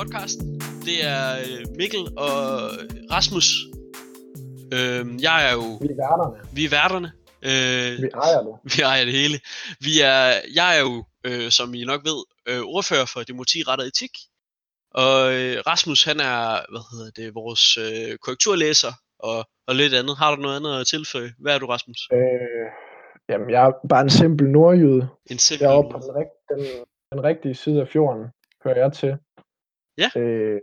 podcasten. Det er øh, Mikkel og Rasmus. Øh, jeg er jo... Vi er værterne. Vi er værterne. Øh, Vi ejer det. vi ejer det hele. Vi er, jeg er jo, øh, som I nok ved, øh, ordfører for demokrati, ret og etik. Og øh, Rasmus, han er, hvad hedder det, vores øh, korrekturlæser og, og lidt andet. Har du noget andet at tilføje? Hvad er du, Rasmus? Øh, jamen, jeg er bare en simpel nordjyde. En simpel... Jeg er oppe på den, den, den rigtige side af fjorden, hører jeg til. Ja. Øh,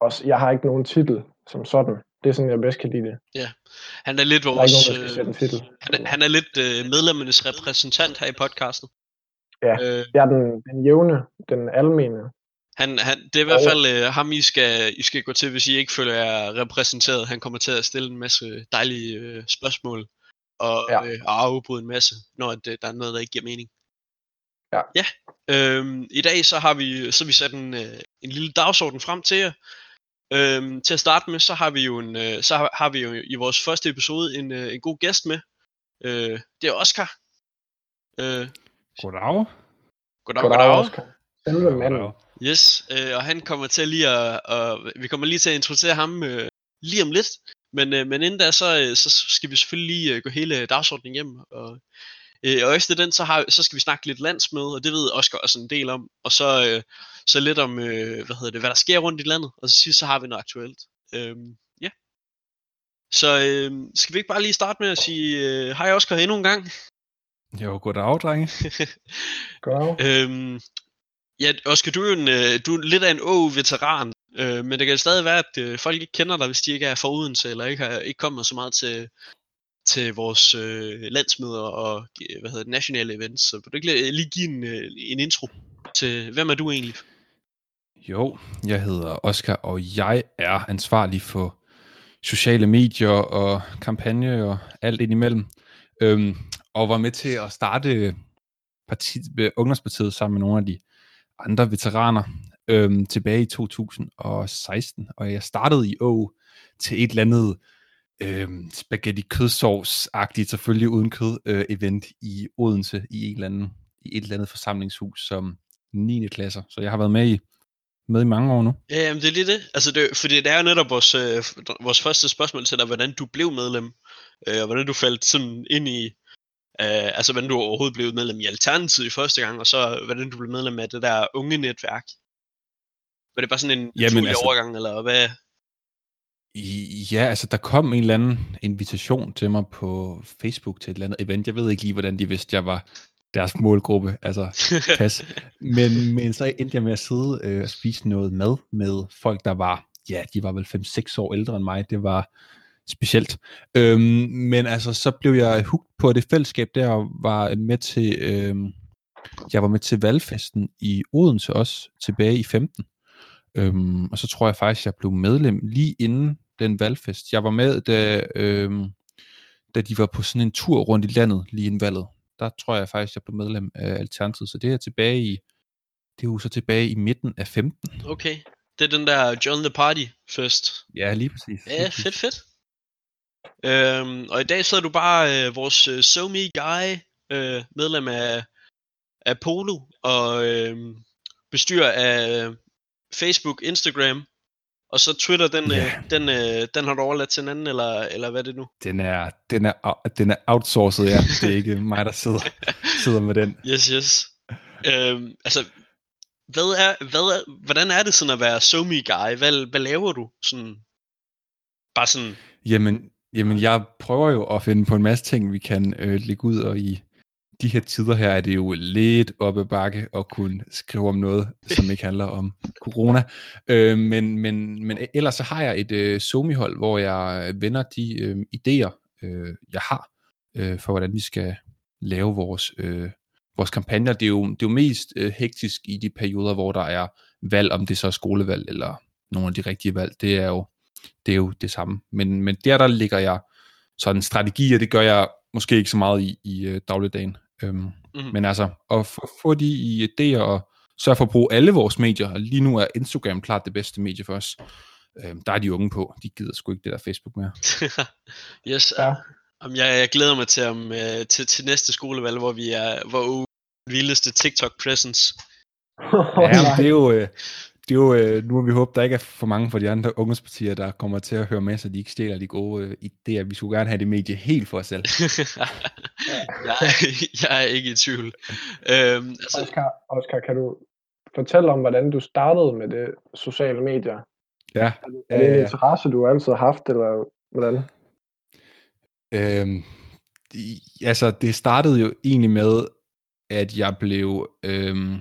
også, jeg har ikke nogen titel som sådan. Det er sådan, jeg bedst kan lide det. Han er lidt Der er vores... ikke nogen, der sætte Øh, titel. han, er, han er lidt øh, medlemmernes repræsentant her i podcasten. Ja. Øh, Jeg er den, den jævne, den almene. han, han, det er i hvert Og- fald øh, ham, I skal, I skal gå til, hvis I ikke føler jer repræsenteret. Han kommer til at stille en masse dejlige øh, spørgsmål og, Ja. øh, og afbryde en masse, når det, der er noget, der ikke giver mening. Ja. ja. Øhm, I dag så har vi, så har vi sat en, øh, en lille dagsorden frem til jer. Øhm, til at starte med, så har vi jo, en, øh, så har, har vi jo i vores første episode en, øh, en god gæst med. Øh, det er Oscar. Øh, Goddag. goddag, Goddag, goddag. Oscar. Selve manden. Yes, øh, og han kommer til lige at, og vi kommer lige til at introducere ham øh, lige om lidt. Men, øh, men inden da, så, øh, så skal vi selvfølgelig lige øh, gå hele dagsordenen hjem. Og, øh, og efter den, så, har, så skal vi snakke lidt landsmøde, og det ved Oscar også en del om. Og så, øh, så lidt om, øh, hvad hedder det, hvad der sker rundt i landet. Og så sidst, så har vi noget aktuelt. Øhm, ja. Så øh, skal vi ikke bare lige starte med at sige øh, hej Oscar endnu en gang? Jo, goddag, drenge. Goddag. Øhm, ja, Oscar, du er en, øh, du er lidt af en å-veteran, øh, men det kan stadig være, at øh, folk ikke kender dig, hvis de ikke er fra Odense, eller ikke, har, ikke kommer så meget til, til vores øh, landsmøder og øh, hvad hedder det, nationale events. Så vil du ikke lige, lige give en, øh, en intro til, hvem er du egentlig? Jo, jeg hedder Oscar, og jeg er ansvarlig for sociale medier og kampagne og alt indimellem. Øhm, og var med til at starte parti, Ungdomspartiet sammen med nogle af de andre veteraner øhm, tilbage i 2016. Og jeg startede i Å til et eller andet øhm, spaghetti kødsovs-agtigt, selvfølgelig uden kød, øh, event i Odense i, en eller anden, i et eller andet forsamlingshus som 9. klasser. Så jeg har været med i med i mange år nu. Ja, jamen det er lige det. Altså det, fordi det er jo netop vores, øh, vores første spørgsmål til dig, hvordan du blev medlem, øh, og hvordan du faldt sådan ind i, øh, altså hvordan du overhovedet blev medlem i Alternativet i første gang, og så hvordan du blev medlem af det der unge netværk. Var det bare sådan en Jamen, naturlig altså- overgang, eller hvad? Ja, altså der kom en eller anden invitation til mig på Facebook til et eller andet event. Jeg ved ikke lige, hvordan de vidste, jeg var deres målgruppe. Altså, pas. Men, men så endte jeg med at sidde øh, og spise noget mad med folk, der var, ja, de var vel 5-6 år ældre end mig. Det var specielt. Øhm, men altså, så blev jeg hugt på det fællesskab der, og var med til, øhm, jeg var med til valgfesten i Odense også, tilbage i 15. Øhm, og så tror jeg faktisk, jeg blev medlem lige inden den valgfest. Jeg var med, da, øhm, da de var på sådan en tur rundt i landet lige inden valget. Der tror jeg faktisk, jeg blev medlem af Alternativet. Så det er tilbage i, det er jo så tilbage i midten af 15. Okay. Det er den der John the Party først. Ja, lige præcis. Ja, fedt, fedt. Øhm, og i dag så er du bare øh, vores øh, SoMe Guy, øh, medlem af, af Polo, og øh, bestyrer af Facebook, Instagram, og så Twitter, den, Ja. øh, den, øh, den har du overladt til en anden, eller, eller hvad er det nu? Den er, den er, den er outsourcet, ja. Det er ikke mig, der sidder, sidder med den. Yes, yes. Øhm, altså, hvad er, hvad er, hvordan er det sådan at være SoMe Guy? Hvad, hvad laver du? Sådan, bare sådan, Jamen, jamen, jeg prøver jo at finde på en masse ting, vi kan øh, lægge ud, og i de her tider her er det jo lidt oppe bakke at kunne skrive om noget, som ikke handler om corona. Øh, men, men, men ellers så har jeg et øh, somihold, hvor jeg vender de øh, idéer, øh, jeg har, øh, for hvordan vi skal lave vores, øh, vores kampagner. Det er jo, det er jo mest øh, hektisk i de perioder, hvor der er valg, om det så er skolevalg eller nogle af de rigtige valg. Det er jo det er jo det samme. Men, men der, der ligger jeg sådan strategier, det gør jeg måske ikke så meget i, i øh, dagligdagen. Øhm, mm. Men altså, at få, få de i idéer og sørge for at bruge alle vores medier. Og lige nu er Instagram klart det bedste medie for os. Øhm, der er de unge på. De gider sgu ikke det der Facebook mere. yes, Ja. Om jeg, jeg glæder mig til, om, øh, til, til næste skolevalg, hvor vi er hvor vildeste TikTok presence. Ja, det er jo, øh, det er jo øh, nu må vi håbe, der ikke er for mange fra de andre ungdomspartier, der kommer til at høre med, så de ikke stjæler de gode øh, idéer. Vi skulle gerne have det medie helt for os selv. jeg, jeg er ikke i tvivl. Øhm, altså, Oscar, Oscar, kan du fortælle om, hvordan du startede med det sociale medier? Ja, Er det en ja, ja. interesse, du altid har haft, eller hvordan? Øhm, i- altså, det startede jo egentlig med, at jeg blev, øhm,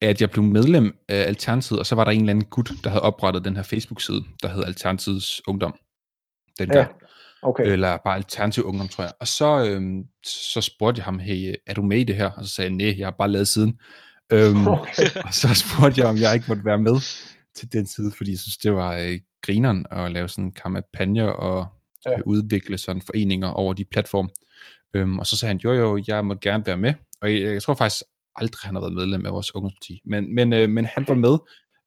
at jeg blev medlem af Alternativet, og så var der en eller anden gut, der havde oprettet den her Facebook-side, der hed Alternativets Ungdom. Den Ja, der. okay. Eller bare Alternativ Ungdom, tror jeg. Og så, øhm, så spurgte jeg ham, hey, er du med i det her? Og så sagde jeg, nej, jeg har bare lavet siden. Øhm, Okay. og så spurgte jeg, om jeg ikke måtte være med til den side, fordi jeg synes, det var øh, grineren at lave sådan kampagner og Ja. ja. udvikle sådan foreninger over de platforme. Øhm, og så sagde han, jo jo, jeg må gerne være med. Og jeg, jeg tror faktisk aldrig, han har været medlem af vores ungdomsparti. Men, men, øh, men han var med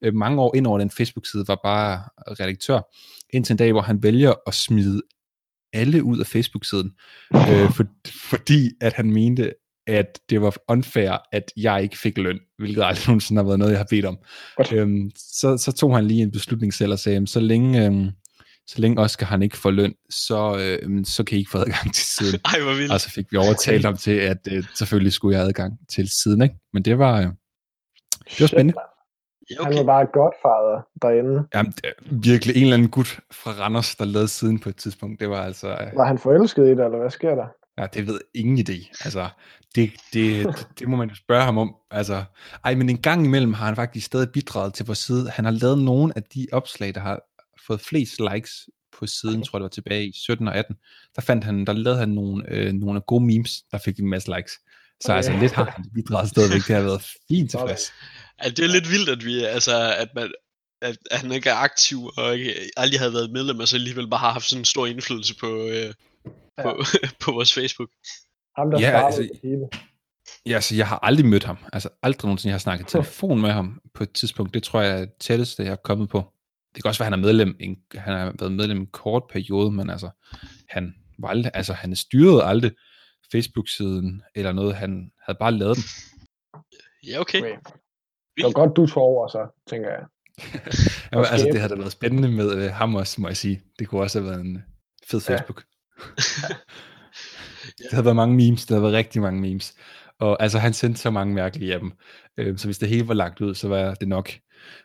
øh, mange år ind over den Facebook-side, var bare redaktør, indtil en dag, hvor han vælger at smide alle ud af Facebook-siden, øh, for, fordi at han mente, at det var unfair, at jeg ikke fik løn, hvilket aldrig nogensinde har været noget, jeg har bedt om. Godt. Øhm, så, så tog han lige en beslutning selv og sagde, så længe, øhm, så længe Oscar han ikke får løn, så, øhm, så kan I ikke få adgang til siden. ej, hvor vildt. og så fik vi overtalt ham til, at øh, selvfølgelig skulle jeg have adgang til siden. Ikke? Men det var, øh, det var spændende. Ja, Han okay. var bare godfather derinde. Jamen, det virkelig en eller anden gut fra Randers, der lavede siden på et tidspunkt. Det var altså... Øh, Var han forelsket i det, eller hvad sker der? Ja, det ved ingen idé. Altså, det, det, det, det må man jo spørge ham om. Altså, ej, men en gang imellem har han faktisk stadig bidraget til vores side. Han har lavet nogle af de opslag, der har fået flest likes på siden, okay. tror jeg det var tilbage i 17 og 18. Der fandt han, der lavede han nogle, øh, nogle gode memes, der fik en masse likes. Så Okay. altså lidt har han bidraget stadigvæk. Det har været fint tilfreds. Altså, det er lidt vildt, at vi, altså, at man, at, at han ikke er aktiv, og ikke, aldrig havde været medlem, og så alligevel bare har haft sådan en stor indflydelse på, øh, på, på vores Facebook. Ham, der Ja, altså- det hele. Ja, så jeg har aldrig mødt ham. Altså aldrig nogensinde. Jeg har snakket telefon med ham på et tidspunkt. Det tror jeg er tætteste, jeg er kommet på. Det kan også være, at han er medlem, en, han har været medlem en kort periode, men altså, han var aldrig, altså han styrede aldrig Facebook-siden eller noget. Han havde bare lavet den. Ja, okay. Okay. Det var godt, du tog over, så tænker jeg. Ja, Og altså, det havde da været spændende med øh, ham også, må jeg sige. Det kunne også have været en fed Ja. Facebook. Det havde været mange memes, der havde været rigtig mange memes. Og altså, han sendte så mange mærkelige af dem. Øh, så hvis det hele var lagt ud, så var det nok,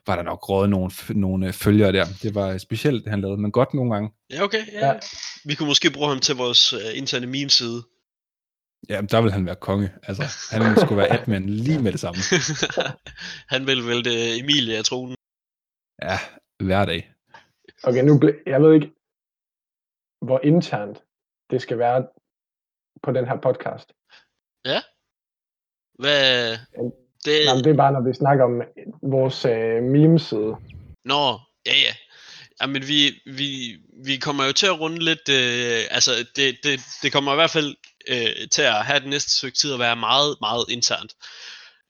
var der nok rådet nogle, nogle øh, følgere der. Det var specielt, det han lavede, men godt nogle gange. Ja, okay. Ja. Ja. ja. Vi kunne måske bruge ham til vores uh, interne meme-side. Ja, der ville han være konge. Altså, han skulle være admin lige med det samme. han vil vælte Emilie af tronen. Ja, hver dag. Okay, nu ble, jeg ved ikke, hvor internt det skal være på den her podcast. Hvad? Det, Jamen, det er bare, når vi snakker om vores øh, memeside. Nå, ja ja. Jamen vi, vi, vi kommer jo til at runde lidt, øh, altså det, det, det kommer i hvert fald øh, til at have det næste stykke tid at være meget, meget internt.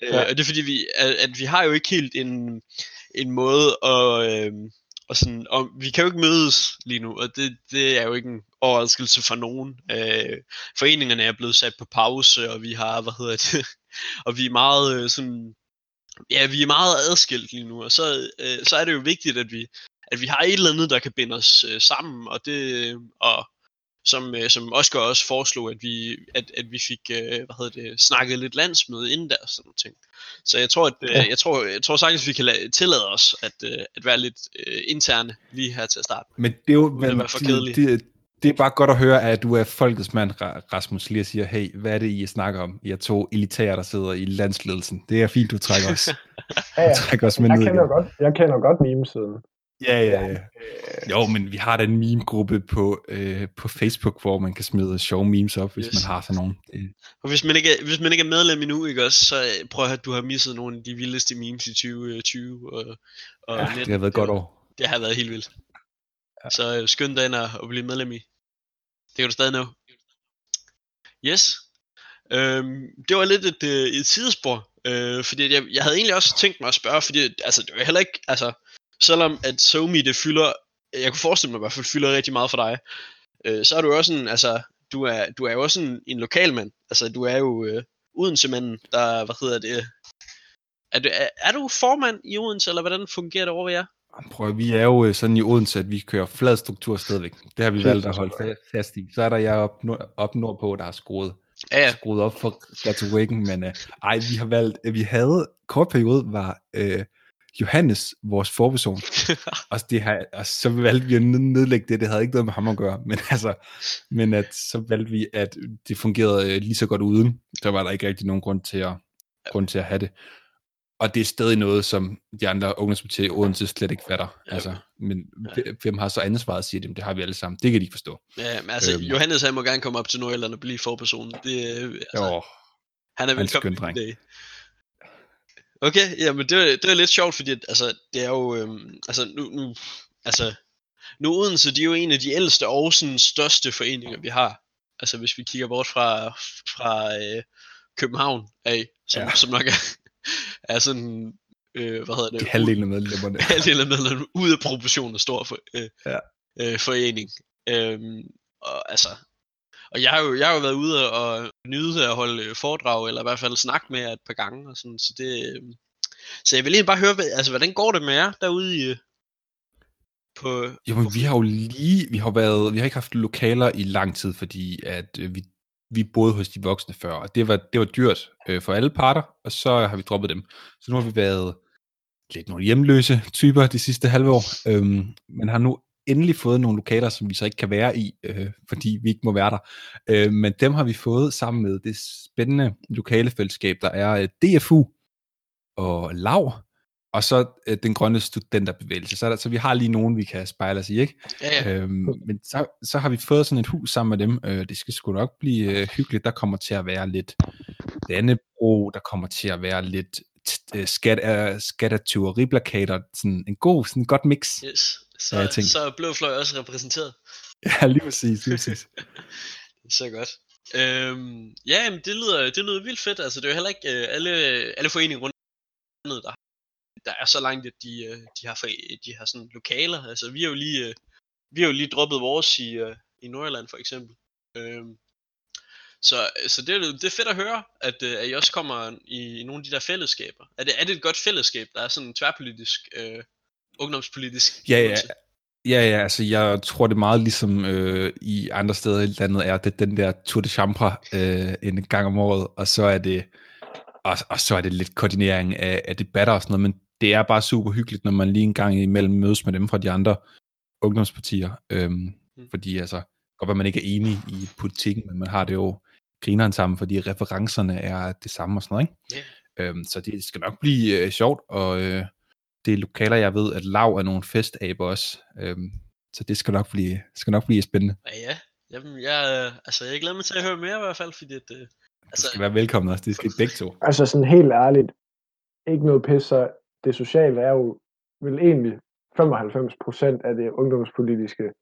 Øh, Ja. og det er fordi, vi, at, at vi har jo ikke helt en, en måde at, øh, og sådan, og vi kan jo ikke mødes lige nu, og det, det er jo ikke en overraskelse for nogen. Øh, foreningerne er blevet sat på pause, og vi har, hvad hedder det, og vi er meget øh, sådan, ja, vi er meget adskilt lige nu, og så, øh, så er det jo vigtigt, at vi, at vi har et eller andet, der kan binde os øh, sammen, og det, og som, øh, som Oscar også foreslog, at vi, at, at vi fik, øh, hvad hedder det, snakket lidt landsmøde inden der, og sådan ting. Så jeg tror, at, øh, Ja. jeg tror, jeg tror sagtens, vi kan la- tillade os at, øh, at være lidt øh, interne lige her til at starte. Men det er jo for det, det, det er bare godt at høre, at du er folkets mand, Ra- Rasmus, lige og siger, hey, hvad er det, I snakker om? I er to elitære, der sidder i landsledelsen. Det er fint, du trækker os, Ja, ja. du trækker os med Jeg ned kender, igen. godt, jeg kender godt memesiden. Ja, ja, ja. Jo, men vi har da en meme-gruppe på, øh, på Facebook, hvor man kan smide sjove memes op, hvis Yes. man har sådan nogle. Det, Og hvis man ikke er, hvis man ikke er medlem endnu, ikke også, så øh, prøv at høre, du har misset nogle af de vildeste memes i 2020 og, og ja, 19. det har været godt år. Det har været helt vildt. Ja. Så øh, skynd dig ind og, og blive medlem i. Det kan du stadig nå. Yes. Øhm, det var lidt et, øh, et sidespor, øh, fordi jeg, jeg havde egentlig også tænkt mig at spørge, fordi altså, det var heller ikke, altså, selvom at SoMe det fylder, jeg kunne forestille mig i hvert fald fylder rigtig meget for dig, øh, så er du også en, altså, du er, du er jo også en, en lokalmand, altså du er jo øh, Odense-manden, der, hvad hedder det, Er du, er, er du formand i Odense, eller hvordan fungerer det over ved jer? Prøv, vi er jo øh, sådan i Odense, at vi kører flad struktur stadigvæk. Det har vi valgt at holde fa- fast i. Så er der jeg op, nord, op nordpå, der har skruet, Ja, ja. skruet op for retorikken, men uh, ej, vi har valgt, vi havde, kort periode var uh, Johannes vores forperson, og, det har, og så valgte vi at ned- nedlægge det, det havde ikke noget med ham at gøre, men altså, men at, så valgte vi, at det fungerede uh, lige så godt uden, så var der ikke rigtig nogen grund til at, grund til at have det. Og det er stadig noget, som de andre ungdomspartier i Odense slet ikke fatter. Ja. Altså, men hvem har så ansvaret, siger de, det har vi alle sammen. Det kan de ikke forstå. ja men altså, Øhm. Johannes han må gerne komme op til Nordjylland og blive forperson. Det, øh, altså, Jo, han er han er velkommen. i dag. Okay, jamen det, var- det er lidt sjovt, fordi altså, det er jo, øhm, altså nu, nu, altså, nu Odense, de er jo en af de ældste og sådan største foreninger, vi har. Altså hvis vi kigger bort fra, fra øh, København af, som, ja. Ja. som nok er, er sådan, øh, hvad hedder det? de halvdelen af medlemmerne. halvdelen af medlemmerne ude af proportioner stor for, øh, Ja. øh, forening. Øhm, og altså, og jeg har jo, jeg har jo været ude og nyde at holde øh, foredrag, eller i hvert fald snakke med jer et par gange, og sådan, så det, øh, så jeg vil egentlig bare høre, hvad- altså, hvordan går det med jer derude i, på, Jo, men vi har jo lige, vi har været, vi har ikke haft lokaler i lang tid, fordi at øh, vi, vi boede hos de voksne før, og det var, det var dyrt øh, for alle parter, og så har vi droppet dem. Så nu har vi været lidt nogle hjemløse typer de sidste halve år, øhm, men har nu endelig fået nogle lokaler, som vi så ikke kan være i, øh, fordi vi ikke må være der. Øh, men dem har vi fået sammen med det spændende lokalefællesskab, der er øh, DFU og LAV, og så øh, den grønne studenterbevægelse. Så, er der, så vi har lige nogen, vi kan spejle os i, ikke? ja, ja, Øhm, men så, så har vi fået sådan et hus sammen med dem. Øh, det skal sgu nok blive øh, hyggeligt. Der kommer til at være lidt Dannebro, der kommer til at være lidt øh, skat af, skat af tyveriplakater. Sådan en god, sådan godt mix. yes. Så, Ja, jeg tænkte- så er Blå Fløj også repræsenteret. Ja, lige præcis. Lige præcis. Så godt. Øhm, ja, jamen, det lyder, det lyder vildt fedt. Altså, det er jo heller ikke øh, alle, alle foreninger rundt der, der er så langt, at de, øh, de, har, de har sådan lokaler. Altså, vi har jo lige, øh, vi har jo lige droppet vores i, øh, i Nordjylland, for eksempel. Øhm, så, så det, er, det er fedt at høre, at, øh, at I også kommer i, i nogle af de der fællesskaber. Er det, er det et godt fællesskab, der er sådan tværpolitisk, øh, ungdomspolitisk? Ja, ja. Ja, ja, altså jeg tror det er meget ligesom øh, i andre steder i landet er, det den der Tour de Chambre øh, en gang om året, og så er det og, og så er det lidt koordinering af, af debatter og sådan noget, men det er bare super hyggeligt, når man lige en gang imellem mødes med dem fra de andre ungdomspartier, øhm, Mm. fordi altså, godt være man ikke er enig i politikken, men man har det jo grineren sammen, fordi referencerne er det samme og sådan noget, ikke? Ja. Øhm, så det skal nok blive øh, sjovt, og øh, det er lokaler, jeg ved, at Lav er nogle festaber også. Øhm, så det skal nok blive, skal nok blive spændende. Ja, ja. Jamen, jeg, øh, altså, jeg glæder mig til at høre mere i hvert fald, fordi at, øh, Du altså, skal være velkommen også, det skal begge to. Altså sådan helt ærligt, ikke noget pis, så det sociale er jo vel egentlig 95 procent af det ungdomspolitiske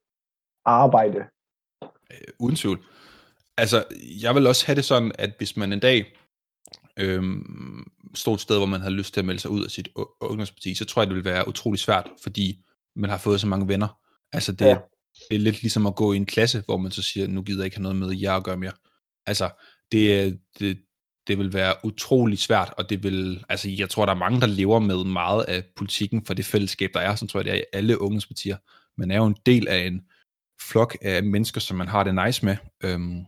arbejde. Øh, uden tvivl. Altså, jeg vil også have det sådan, at hvis man en dag øhm, stod et sted, hvor man havde lyst til at melde sig ud af sit ungdomsparti, så tror jeg, det ville være utrolig svært, fordi man har fået så mange venner. Altså, det, Ja. det er lidt ligesom at gå i en klasse, hvor man så siger, nu gider jeg ikke have noget med jer at gøre mere. Altså, det, er- det, det vil være utrolig svært, og det vil, altså, jeg tror, der er mange, der lever med meget af politikken for det fællesskab, der er, så tror jeg, det er i alle ungdomspartier. Man er jo en del af en flok af mennesker, som man har det nice med. Øhm,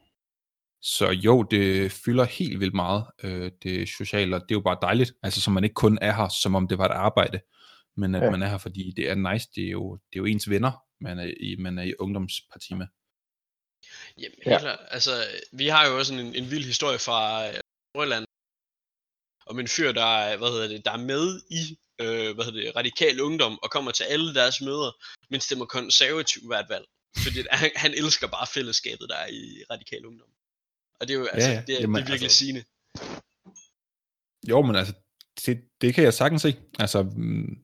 så jo, det fylder helt vildt meget, øh, det sociale, og det er jo bare dejligt, altså så man ikke kun er her, som om det var et arbejde, men at Ja. man er her, fordi det er nice, det er jo, det er jo ens venner, man er i, man er i ungdomsparti med. Jamen, Ja. helt klart. Altså, vi har jo også en, en vild historie fra Nordjylland, om en fyr, der, er, hvad hedder det, der er med i øh, hvad hedder det, radikal ungdom, og kommer til alle deres møder, men stemmer konservativ hvert valg. Fordi han, han elsker bare fællesskabet, der er i radikal ungdom. Og det er jo, altså, ja. det, er, Jamen, det er virkelig altså- sigende. Jo, men altså, det, det kan jeg sagtens se. Altså, mm,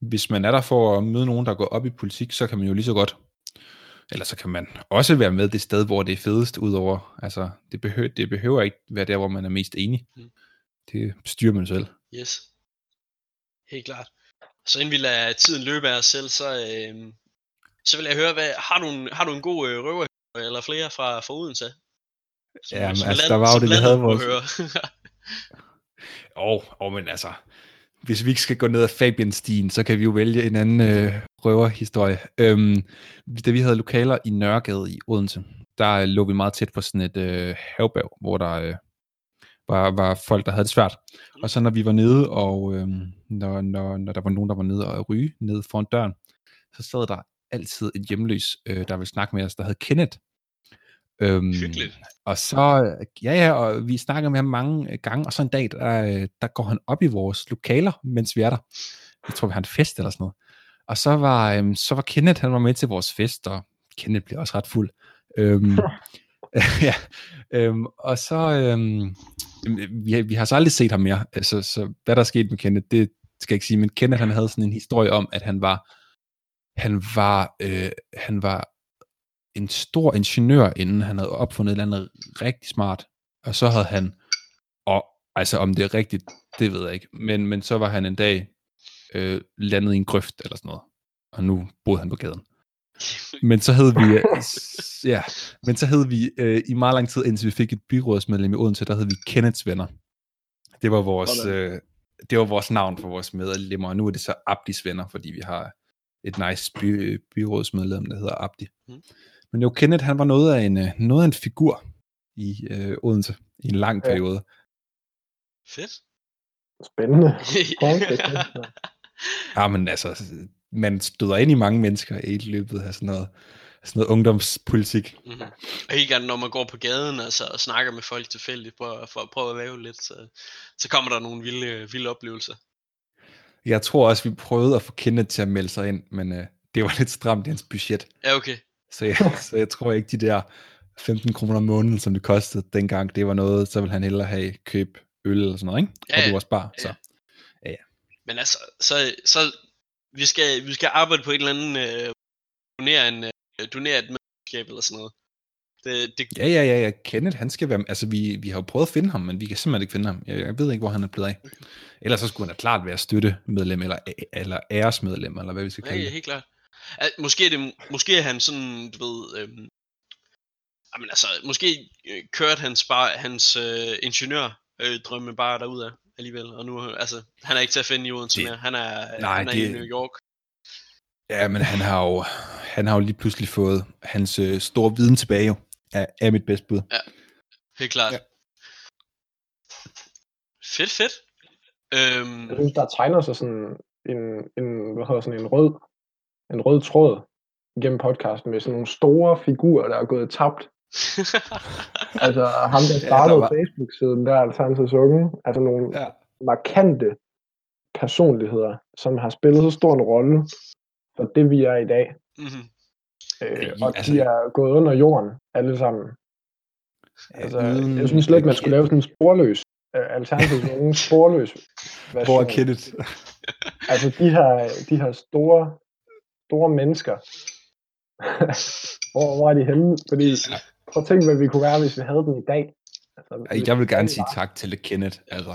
hvis man er der for at møde nogen, der går op i politik, så kan man jo lige så godt, eller så kan man også være med det sted, hvor det er fedest, udover, altså, det behøver, det behøver ikke være der, hvor man er mest enig. Mm. Det styrer man selv. Yes. Helt klart. Så inden vi lader tiden løbe af os selv, så, øh, så vil jeg høre, hvad, har, du en, har du en god øh, røver eller flere fra, fra Odense? Som- Jamen, som altså, land- der var jo det, vi havde vores- høre. oh, oh, men altså, hvis vi ikke skal gå ned ad Fabian-stien, så kan vi jo vælge en anden øh, røverhistorie. Øhm, da vi havde lokaler i Nørregade i Odense, der øh, lå vi meget tæt på sådan et øh, havbag, hvor der øh, var, var folk, der havde det svært. Og så når vi var nede, og øh, når, når, når der var nogen, der var nede og ryge nede foran døren, så sad der altid en hjemløs, øh, der ville snakke med os, der hed Kenneth. Øhm, Hyggeligt. og så, ja ja, og vi snakker med ham mange gange, og så en dag, der, øh, der går han op i vores lokaler, mens vi er der. Jeg tror, vi har en fest eller sådan noget. Og så var, øhm, så var Kenneth, han var med til vores fest, og Kenneth blev også ret fuld. Øhm, ja, øhm, og så, øhm, vi, vi har så aldrig set ham mere, altså, så hvad der er sket med Kenneth, det skal jeg ikke sige, men Kenneth, han havde sådan en historie om, at han var, han var, øh, han var en stor ingeniør, inden han havde opfundet et eller andet rigtig smart, og så havde han, og altså om det er rigtigt, det ved jeg ikke, men, men så var han en dag øh, landet i en grøft eller sådan noget, og nu boede han på gaden. Men så havde vi, øh, ja, men så havde vi øh, i meget lang tid, indtil vi fik et byrådsmedlem i Odense, der havde vi Kenneths venner. Det var vores, øh, det var vores navn for vores medlemmer, og nu er det så Abdis venner, fordi vi har et nice by, byrådsmedlem, der hedder Abdi. Mm. Men jo, Kenneth, han var noget af en, øh, noget af en figur i øh, Odense i en lang Ja. periode. Fedt. Spændende. Ja, men altså, man støder ind i mange mennesker i løbet af sådan noget, sådan noget ungdomspolitik. Mm-hmm. Og helt gerne, når man går på gaden altså, og snakker med folk tilfældigt for, for at prøve at lave lidt, så, så kommer der nogle vilde, vilde oplevelser. Jeg tror også, vi prøvede at få Kenneth til at melde sig ind, men øh, det var lidt stramt i hans budget. Ja, okay. Så jeg, så jeg tror ikke, de der 15 kroner om måneden, som det kostede dengang, det var noget, så ville han hellere have køb øl eller sådan noget, ikke? Ja, og ja. det var også bare, Ja. så. Men altså, så, så vi, skal, vi skal arbejde på et eller andet, øh, donere, en, øh, donere et medlemskab eller sådan noget. Det, det, Ja, ja, ja, ja, Kenneth, han skal være, altså vi, vi har jo prøvet at finde ham, men vi kan simpelthen ikke finde ham. Jeg, jeg ved ikke, hvor han er blevet af. Ellers så skulle han da klart være støttemedlem, eller, eller æresmedlem, eller hvad vi skal ja, kalde ja, det. helt klart. Al, måske, er det, måske er han sådan, du ved, øhm, jamen altså, måske øh, kørte hans, bare, hans øh, ingeniør øh, drømme bare derudad alligevel, og nu, altså, han er ikke til at finde i Odense Det- mere, han er, Nej, han er det- i New York. Ja, men han har jo, han har jo lige pludselig fået hans øh, store viden tilbage, jo, af, af mit bedste bud. Helt klart. Ja. Ja. Fedt, fedt. Øhm, Jeg synes, der tegner sig sådan en, en, hvad hedder sådan en rød, en rød tråd gennem podcasten med sådan nogle store figurer, der er gået tabt. Altså ham, der Ja, startede der ja, var- Facebook-siden der, Alternativets Unge, altså nogle Ja. markante personligheder, som har spillet så stor en rolle for det, vi er i dag. mhm. Øh, Ja, og altså- de er gået under jorden, alle sammen. Altså, Uden- jeg synes lidt, man skulle lave sådan en sporløs, uh, Alternativets Unge sporløs version. Hvor er Kenneth? Altså de her, de her store, store mennesker. hvor, hvor er de henne? Fordi, prøv at tænke, hvad vi kunne være, hvis vi havde dem i dag. Altså, Ej, Jeg vil gerne sige tak til Kenneth, altså.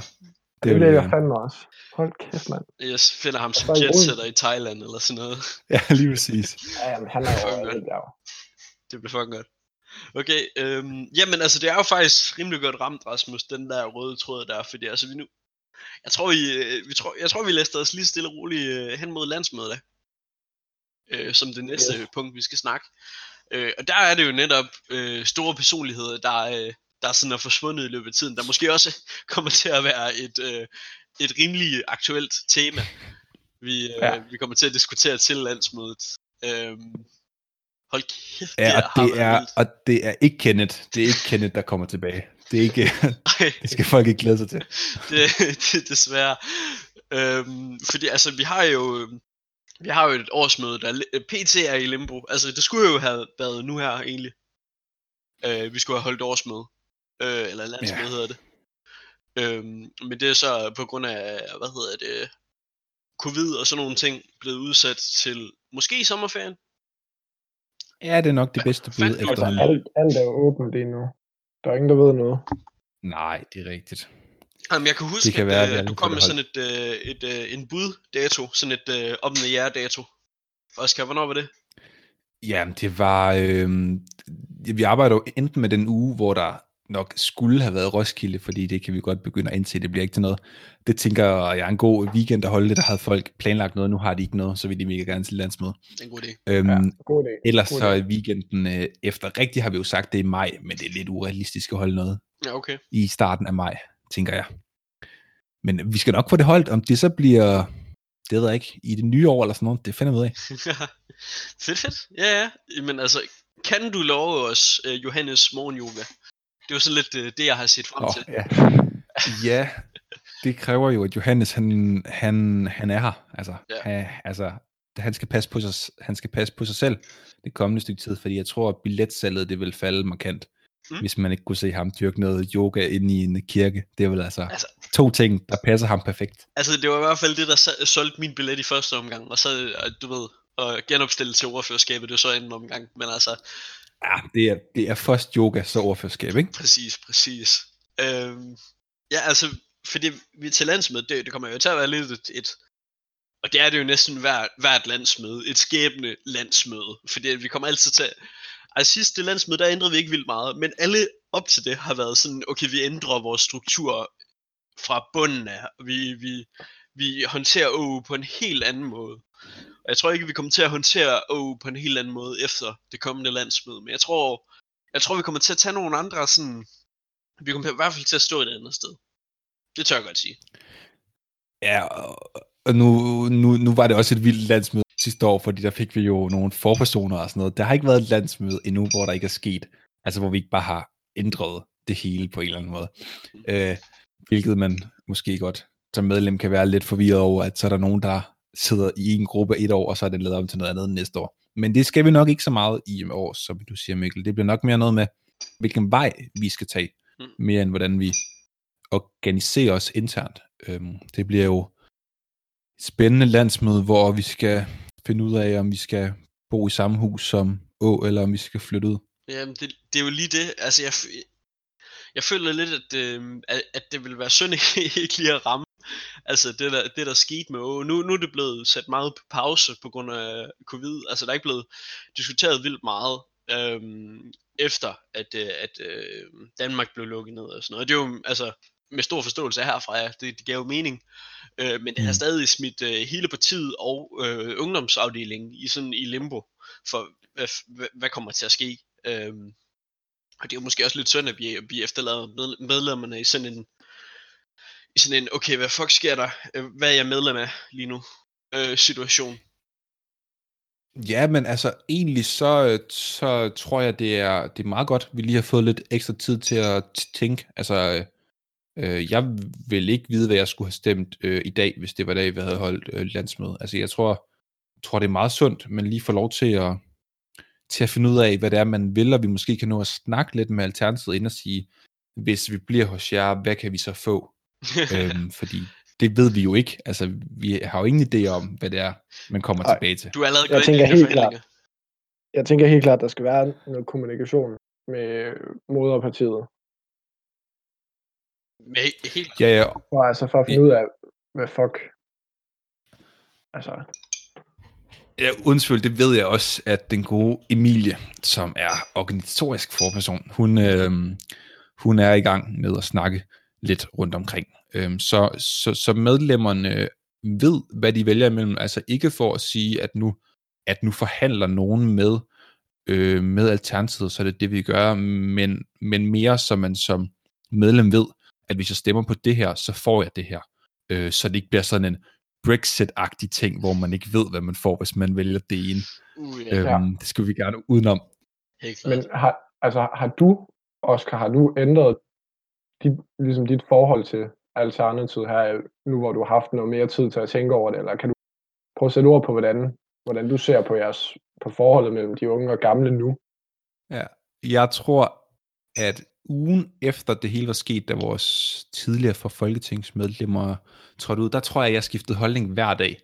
Det, vil vil jeg fandme også. Hold kæft, mand. Jeg finder ham som Så er det jetsetter i Thailand eller sådan noget. Ja, lige præcis. Ja, jamen, han er jo lidt der. Det bliver fucking godt. Okay, øhm, jamen altså det er jo faktisk rimelig godt ramt, Rasmus, den der røde tråd der, fordi altså vi nu, jeg tror vi, øh, vi tror, jeg tror vi læster os lige stille og roligt øh, hen mod landsmødet, øh, som det næste Yes. punkt, vi skal snakke. Øh, og der er det jo netop øh, store personligheder, der, øh, der sådan er forsvundet i løbet af tiden, der måske også kommer til at være et, øh, et rimelig aktuelt tema, vi, øh, Ja. vi kommer til at diskutere til landsmødet. Øhm, hold kæft, Ja, det og det, er, vildt. og det er ikke Kenneth. Det er ikke Kenneth, der kommer tilbage. Det er ikke, det skal folk ikke glæde sig til. det, det er desværre. Øhm, fordi altså, vi har jo vi har jo et årsmøde, der li- PT er i limbo. Altså, det skulle jo have været nu her, egentlig. Øh, vi skulle have holdt årsmøde. Øh, eller landsmøde Ja. hedder det. Øhm, men det er så på grund af, hvad hedder det, covid og sådan nogle ting, blevet udsat til måske i sommerferien. Ja, det er nok det bedste bud er Altså, efterhånden. alt, alt er åbent lige nu. Der er ingen, der ved noget. Nej, det er rigtigt. Jamen, jeg kan huske, Det kan at være, at øh, aldrig du får kom med sådan et, øh, et, øh, en bud-dato, sådan et øh, om the year dato. Oscar, hvornår var det? Ja, det var... Øh, vi arbejder jo enten med den uge, hvor der nok skulle have været Roskilde, fordi det kan vi godt begynde at indse, det bliver ikke til noget. Det tænker jeg er en god weekend at holde det, der havde folk planlagt noget, nu har de ikke noget, så vil de mega gerne til landsmøde. Det er en god idé. Øhm, Ja, god idé. ellers god så er weekenden øh, efter, rigtigt har vi jo sagt, det er maj, men det er lidt urealistisk at holde noget Ja, okay. i starten af maj, tænker jeg. Men vi skal nok få det holdt, om det så bliver, det ved jeg ikke, i det nye år eller sådan noget, det finder vi ud af. fedt, fedt. Ja, ja. Men altså, kan du love os uh, Johannes morgenyoga? Det er jo sådan lidt uh, det, jeg har set frem Åh, til. ja. ja, det kræver jo, at Johannes, han, han, han er her. Altså, ja. han, altså, han skal, passe på sig, han skal passe på sig selv det kommende stykke tid, fordi jeg tror, at billetsalget det vil falde markant, Mm. hvis man ikke kunne se ham dyrke noget yoga inde i en kirke. Det er vel altså, Altså- to ting, der passer ham perfekt. Altså, det var i hvert fald det, der solgte min billet i første omgang, og så, øh, du ved, og genopstille til ordførerskabet, det var så anden omgang. Men altså, Ja, det er, det er først yoga, så overførskab, ikke? præcis, præcis. Øhm, ja, altså, fordi vi til landsmøde, det, det kommer jo til at være lidt et, et og det er det jo næsten hver, hvert landsmøde, et skæbne landsmøde, fordi vi kommer altid til, altså sidste landsmøde, der ændrede vi ikke vildt meget, men alle op til det har været sådan, okay, vi ændrer vores struktur fra bunden af, vi, vi, vi håndterer OU på en helt anden måde. Og jeg tror ikke, vi kommer til at håndtere OU på en helt anden måde efter det kommende landsmøde, men jeg tror, jeg tror, vi kommer til at tage nogle andre sådan, vi kommer i hvert fald til at stå et andet sted. Det tør jeg godt sige. Ja, og, og nu, nu, nu var det også et vildt landsmøde sidste år, fordi der fik vi jo nogle forpersoner og sådan noget. Der har ikke været et landsmøde endnu, hvor der ikke er sket. Altså, hvor vi ikke bare har ændret det hele på en eller anden måde. Øh, hvilket man måske godt som medlem kan være lidt forvirret over, at så er der nogen, der sidder i en gruppe et år, og så er den lavet om til noget andet næste år. Men det skal vi nok ikke så meget i år, som du siger, Mikkel. Det bliver nok mere noget med, hvilken vej vi skal tage, Mm. mere end hvordan vi organiserer os internt. Øhm, det bliver jo spændende landsmøde, hvor vi skal finde ud af, om vi skal bo i samme hus som Å, eller om vi skal flytte ud. Jamen, det, det er jo lige det. Altså, jeg, jeg føler lidt, at, øh, at, det vil være synd ikke lige at ramme. Altså, det der, det der skete med Åge. Nu, nu er det blevet sat meget på pause på grund af covid. Altså, der er ikke blevet diskuteret vildt meget øhm, efter, at, øh, at øh, Danmark blev lukket ned og sådan noget. Det er jo, altså, med stor forståelse herfra, ja, det, det gav jo mening. Øh, men det har Mm. stadig smidt øh, hele partiet og øh, ungdomsafdelingen i sådan i limbo for, hvad, hvad, hvad kommer til at ske. Øhm, og det er jo måske også lidt synd, at vi, vi efterlader med, medlemmerne i sådan en, i sådan en, okay, hvad fuck sker der? Øh, Hvad er jeg medlem af lige nu? Øh, situation. Ja, men altså egentlig så, øh, så tror jeg, det er, det er meget godt, vi lige har fået lidt ekstra tid til at tænke. Altså, øh, jeg vil ikke vide, hvad jeg skulle have stemt øh, i dag, hvis det var dag, vi havde holdt øh, landsmøde. Altså, jeg tror, tror, det er meget sundt, men lige få lov til at, til at finde ud af, hvad det er, man vil, og vi måske kan nå at snakke lidt med Alternativet ind og sige, hvis vi bliver hos jer, hvad kan vi så få? øhm, fordi det ved vi jo ikke. Altså, vi har jo ingen idé om, hvad det er, man kommer Nej. tilbage til. Du er allerede Jeg tænker helt forhandlinger. Jeg tænker helt klart, at der skal være noget kommunikation med moderpartiet. Men he- helt, Ja, ja, Og altså for at finde ud af, hvad fuck... Altså, Ja, uden tvivl, det ved jeg også, at den gode Emilie, som er organisatorisk forperson, hun, øh, hun er i gang med at snakke lidt rundt omkring. Øh, så, så, så medlemmerne ved, hvad de vælger imellem. Altså ikke for at sige, at nu, at nu forhandler nogen med, øh, med alternativet, så er det det, vi gør, men, men mere så man som medlem ved, at hvis jeg stemmer på det her, så får jeg det her. Øh, så det ikke bliver sådan en Brexit-agtig ting, hvor man ikke ved, hvad man får, hvis man vælger det ene. uh, Ja. ja, Øhm, det skal vi gerne udenom. men har, altså, har du, Oscar, har du ændret dit, ligesom dit forhold til Alternativet her, nu hvor du har haft noget mere tid til at tænke over det, eller kan du prøve at sætte ord på, hvordan, hvordan du ser på jeres på forholdet mellem de unge og gamle nu? Ja. Jeg tror, at ugen efter det hele var sket, da vores tidligere for folketingsmedlemmer trådte ud, der tror jeg, jeg skiftede holdning hver dag.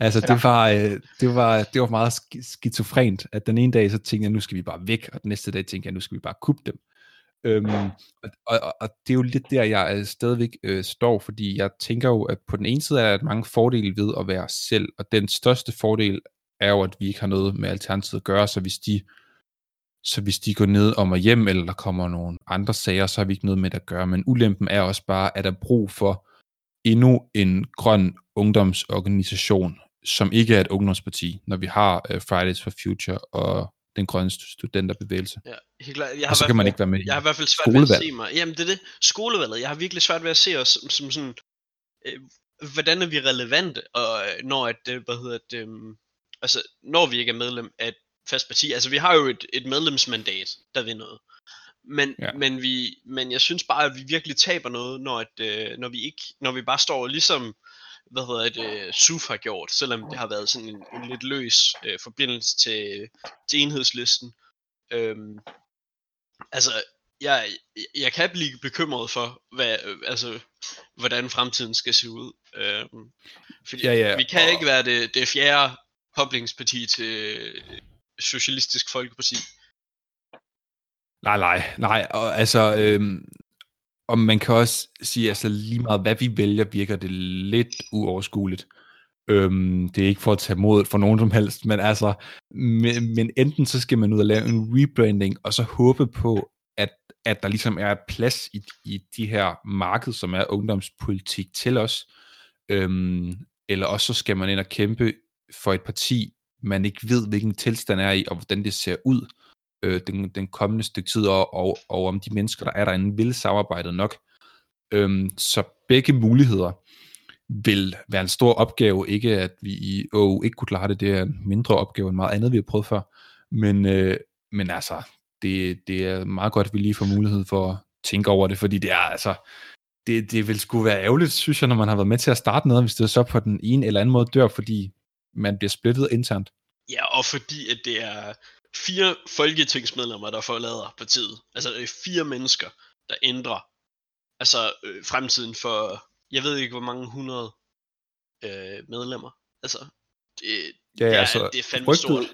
Altså, Ja. det, var, øh, det, var, det var meget sk- skizofrent, at den ene dag, så tænkte jeg, nu skal vi bare væk, og den næste dag tænkte jeg, nu skal vi bare kuppe dem. Øhm, og, og, og det er jo lidt der, jeg øh, stadigvæk øh, står, fordi jeg tænker jo, at på den ene side er der mange fordele ved at være selv, og den største fordel er jo, at vi ikke har noget med alternativet at gøre, så hvis de Så hvis de går ned om og hjem, eller der kommer nogle andre sager, så har vi ikke noget med at gøre. Men ulempen er også bare, at der er brug for endnu en grøn ungdomsorganisation, som ikke er et ungdomsparti, når vi har uh, Fridays for Future og den grønne studenterbevægelse. Ja, helt klart. Jeg har og så kan man ikke være med Jeg har i hvert fald svært ved at se mig. Jamen det er det. Skolevalget. Jeg har virkelig svært ved at se os som, som sådan, øh, hvordan er vi relevante, og øh, når at, øh, hvad hedder det, øh, altså når vi ikke er medlem af fast parti. Altså vi har jo et, et medlemsmandat, der vil noget. Men, ja. men, vi, men jeg synes bare, at vi virkelig taber noget, når, at, øh, når, vi ikke, når vi bare står ligesom, hvad hedder det, SUF har gjort, selvom det har været sådan en, en lidt løs øh, forbindelse til, til enhedslisten. Øhm, altså, jeg, jeg kan blive bekymret for, hvad, altså, hvordan fremtiden skal se ud. Øhm, fordi ja, ja. vi kan og... ikke være det, det fjerde koblingsparti til Socialistisk Folkeparti. Nej, nej, nej. Og, altså, øhm, og man kan også sige, altså lige meget hvad vi vælger, virker det lidt uoverskueligt. Øhm, det er ikke for at tage mod for nogen som helst, men altså, men, men enten så skal man ud og lave en rebranding, og så håbe på, at, at der ligesom er plads i, i de her marked, som er ungdomspolitik til os, øhm, eller også så skal man ind og kæmpe for et parti, man ikke ved, hvilken tilstand er i, og hvordan det ser ud øh, den, den kommende stykke tid, og, og, og om de mennesker, der er derinde, vil samarbejdet nok. Øhm, så begge muligheder vil være en stor opgave. Ikke at vi i OU ikke kunne klare det, det er en mindre opgave end meget andet, vi har prøvet før. Men, øh, men altså, det, det er meget godt, at vi lige får mulighed for at tænke over det, fordi det er altså, det, det vil sgu være ærgerligt, synes jeg, når man har været med til at starte noget, hvis det så på den ene eller anden måde dør, fordi man bliver splittet internt. Ja, og fordi at det er fire folketingsmedlemmer, der forlader partiet. Altså det er fire mennesker, der ændrer altså øh, fremtiden for, jeg ved ikke hvor mange hundrede øh, medlemmer. Altså, det, ja, det, er, altså, det er fandme rygtet, stort.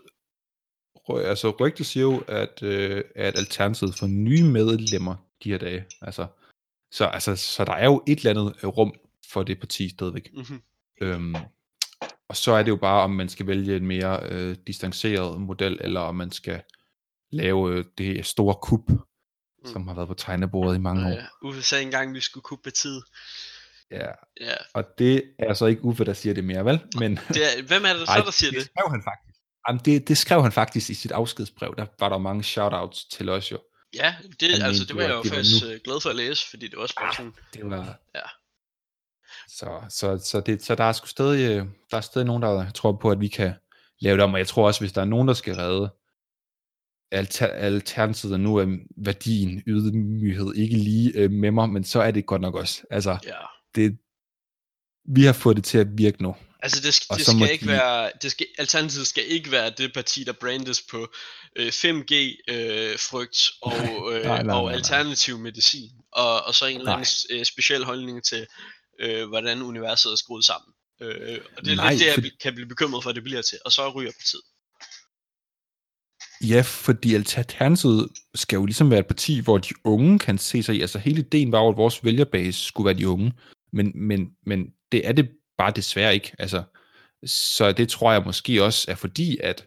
Altså rygtet siger jo, at, øh, at Alternativet for nye medlemmer de her dage. Altså, så, altså, så der er jo et eller andet rum for det parti stadigvæk. Mm-hmm. Øhm, og så er det jo bare, om man skal vælge en mere øh, distanceret model, eller om man skal lave øh, det store kup, mm. som har været på tegnebordet i mange år. Ja, Uffe sagde engang, at vi skulle kuppe tid. Ja. ja, og det er så ikke Uffe, der siger det mere, vel? Men, det er, hvem er det så, der siger det? Det skrev han faktisk. Jamen, det, det skrev han faktisk i sit afskedsbrev. Der var der mange shoutouts til os jo. Ja, det, han altså, det var jeg jo faktisk. Øh, glad for at læse, fordi det var også bare ah, sådan... Det var, ja. Så, så, så, det, så der er sgu stadig, øh, der er stadig nogen, der tror på, at vi kan lave det om, og jeg tror også, hvis der er nogen, der skal redde alter, alternativet nu er værdien, ydmyghed, ikke lige øh, med mig, men så er det godt nok også. Altså, ja. det, vi har fået det til at virke nu. Altså det, det skal ikke de... være, det skal, Alternativet skal ikke være det parti, der brandes på øh, 5G øh, og, øh, nej, nej, nej, og alternativ medicin, og, og så en eller anden øh, speciel holdning til øh, hvordan universet er skruet sammen. Øh, og det er Nej, lidt det, jeg for... kan blive bekymret for, at det bliver til, og så ryger partiet. Ja, fordi Alternativet skal jo ligesom være et parti, hvor de unge kan se sig i. Altså hele ideen var jo, at vores vælgerbase skulle være de unge. Men, men, men det er det bare desværre ikke. Altså, så det tror jeg måske også er fordi, at,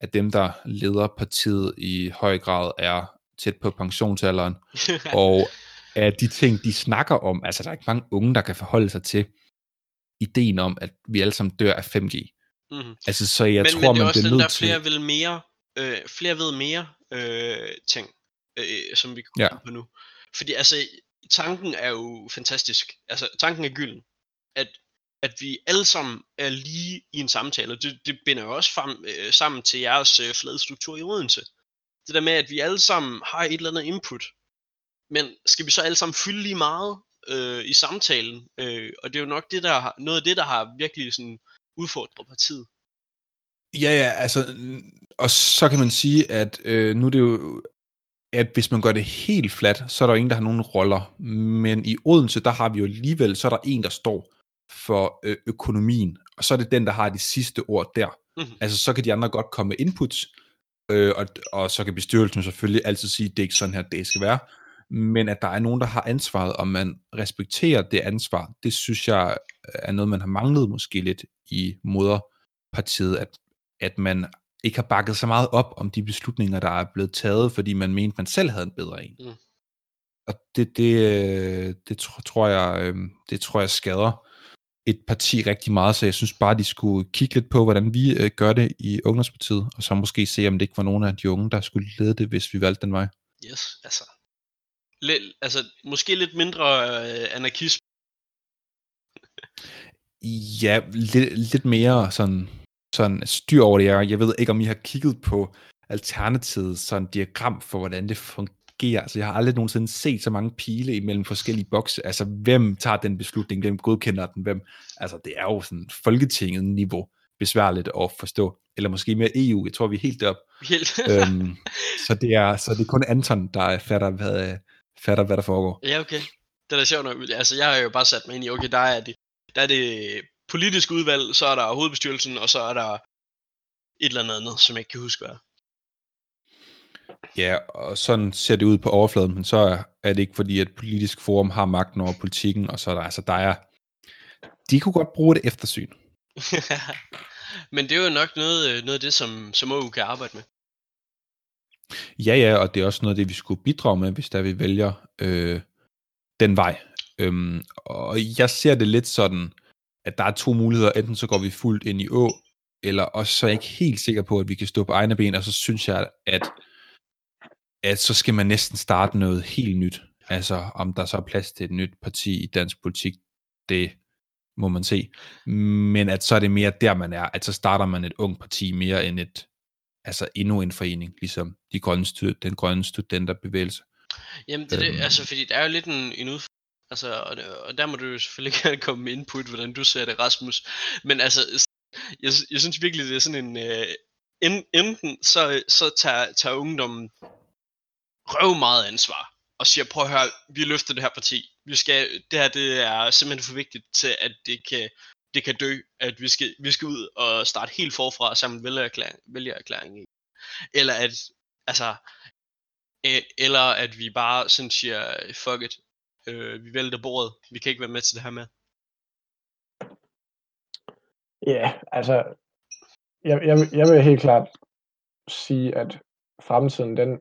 at dem, der leder partiet i høj grad er tæt på pensionsalderen, og af de ting, de snakker om. Altså, der er ikke mange unge, der kan forholde sig til ideen om, at vi alle sammen dør af 5G. Mm-hmm. Altså, så jeg men, tror, men det er man også bliver den der flere vil mere, øh, flere ved mere øh, ting, øh, som vi kan ja. på nu. Fordi altså, tanken er jo fantastisk. Altså, tanken er gylden. At, at vi alle sammen er lige i en samtale, og det, det binder jo også frem, øh, sammen til jeres øh, fladstruktur i Odense. Det der med, at vi alle sammen har et eller andet input, men skal vi så alle sammen fylde lige meget øh, i samtalen? Øh, og det er jo nok det, der har, noget af det, der har virkelig sådan udfordret partiet. Ja, ja, altså, og så kan man sige, at øh, nu er det jo, at hvis man gør det helt fladt, så er der jo ingen, der har nogen roller. Men i Odense, der har vi jo alligevel, så er der en, der står for øh, økonomien, og så er det den, der har det sidste ord der. Mm-hmm. Altså, så kan de andre godt komme med inputs, øh, og, og så kan bestyrelsen selvfølgelig altid sige, at det er ikke sådan her, det skal være men at der er nogen, der har ansvaret, og man respekterer det ansvar, det synes jeg er noget, man har manglet måske lidt i moderpartiet, at, at man ikke har bakket så meget op om de beslutninger, der er blevet taget, fordi man mente, man selv havde en bedre en. Mm. Og det, det, øh, det tror, jeg, øh, det tror jeg skader et parti rigtig meget, så jeg synes bare, de skulle kigge lidt på, hvordan vi øh, gør det i Ungdomspartiet, og så måske se, om det ikke var nogen af de unge, der skulle lede det, hvis vi valgte den vej. Yes, altså. Lidt, altså, måske lidt mindre øh, anarkisme. Ja, lidt, lidt mere sådan, sådan styr over det. Jeg, jeg ved ikke, om I har kigget på Alternativet, sådan diagram for, hvordan det fungerer. Altså, jeg har aldrig nogensinde set så mange pile imellem forskellige bokse. Altså, hvem tager den beslutning? Hvem godkender den? Hvem? Altså, det er jo sådan Folketinget niveau besværligt at forstå. Eller måske mere EU. Jeg tror, vi er helt op. Helt. øhm, så, det er, så det er kun Anton, der fatter, hvad, fatter, hvad der foregår. ja, okay. Det er da sjovt nok. Altså, jeg har jo bare sat mig ind i, okay, der er det, der er det politisk udvalg, så er der hovedbestyrelsen, og så er der et eller andet andet, som jeg ikke kan huske, hvad. Ja, og sådan ser det ud på overfladen, men så er, det ikke fordi, at politisk forum har magten over politikken, og så er der, altså der er, de kunne godt bruge det eftersyn. Men det er jo nok noget, øh, noget af det, som, som OU kan arbejde med. Ja, ja, og det er også noget af det, vi skulle bidrage med, hvis der vi vælger øh, den vej. Øhm, og jeg ser det lidt sådan, at der er to muligheder. Enten så går vi fuldt ind i å, eller også så er jeg ikke helt sikker på, at vi kan stå på egne ben, og så synes jeg, at, at så skal man næsten starte noget helt nyt. Altså, om der så er plads til et nyt parti i dansk politik, det må man se. Men at så er det mere der, man er. At så starter man et ung parti mere end et, altså endnu en forening, ligesom de grønne den grønne studenterbevægelse. Jamen, det er det, Øhm. altså, fordi der er jo lidt en, en udfordring. Altså, og, og der må du jo selvfølgelig gerne komme med input, hvordan du ser det, Rasmus. Men altså, jeg, jeg synes virkelig, det er sådan en... Øh, en, enten så, så tager, tager ungdommen røv meget ansvar, og siger, prøv at høre, vi løfter det her parti. Vi skal, det her det er simpelthen for vigtigt til, at det kan, det kan dø, at vi skal, vi skal ud og starte helt forfra sammen med vælgererklæring, vælgererklæring i. Eller at, altså, eller at vi bare sådan siger, fuck it, øh, vi vælter bordet, vi kan ikke være med til det her med. Ja, altså, jeg, jeg, jeg vil helt klart sige, at fremtiden, den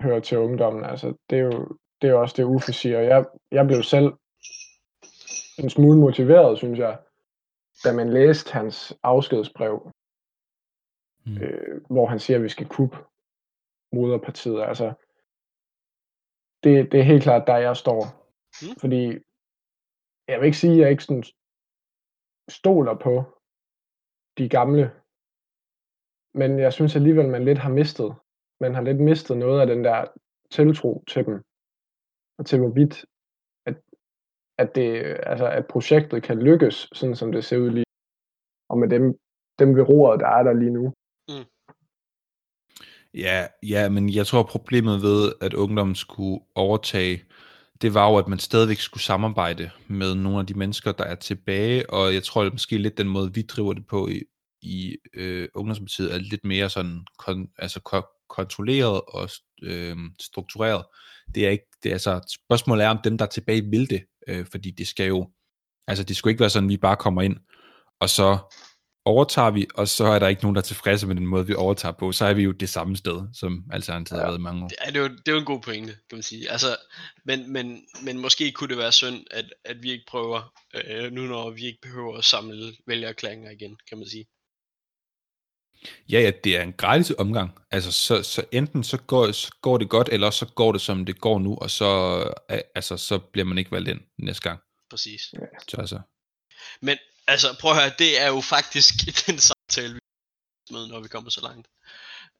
hører til ungdommen. Altså, det er jo, det er jo også det, Uffe siger. Jeg, jeg blev selv en smule motiveret, synes jeg, da man læste hans afskedsbrev, Mm. øh, hvor han siger, at vi skal kuppe moderpartiet. Altså, det, det er helt klart, der jeg står. Mm. Fordi jeg vil ikke sige, at jeg ikke sådan stoler på de gamle, men jeg synes alligevel, man lidt har mistet. Man har lidt mistet noget af den der tiltro til dem, og til hvorvidt, at, det, altså, at projektet kan lykkes, sådan som det ser ud lige og med dem, dem ved roret, der er der lige nu. Ja, ja, men jeg tror problemet ved, at ungdommen skulle overtage, det var jo, at man stadigvæk skulle samarbejde med nogle af de mennesker, der er tilbage, og jeg tror, at måske lidt den måde, vi driver det på i, i øh, ungdomspartiet, er lidt mere sådan kon, altså kontrolleret og øh, struktureret. Det er ikke, det er altså, spørgsmålet er, om dem, der er tilbage, vil det, øh, fordi det skal jo, altså det skulle ikke være sådan, at vi bare kommer ind, og så overtager vi, og så er der ikke nogen, der er tilfredse med den måde, vi overtager på, så er vi jo det samme sted, som Alternativet ja. har været i mange år. Ja, det er, jo, det er jo en god pointe, kan man sige. Altså, men, men, men måske kunne det være synd, at, at vi ikke prøver, øh, nu når vi ikke behøver at samle vælgererklæringer igen, kan man sige. Ja, ja, det er en gratis omgang. Altså, så, så enten så går, så går det godt, eller så går det, som det går nu, og så, øh, altså, så bliver man ikke valgt ind næste gang. Præcis. Så altså, Men altså, prøv at høre, det er jo faktisk den samtale, vi med, når vi kommer så langt.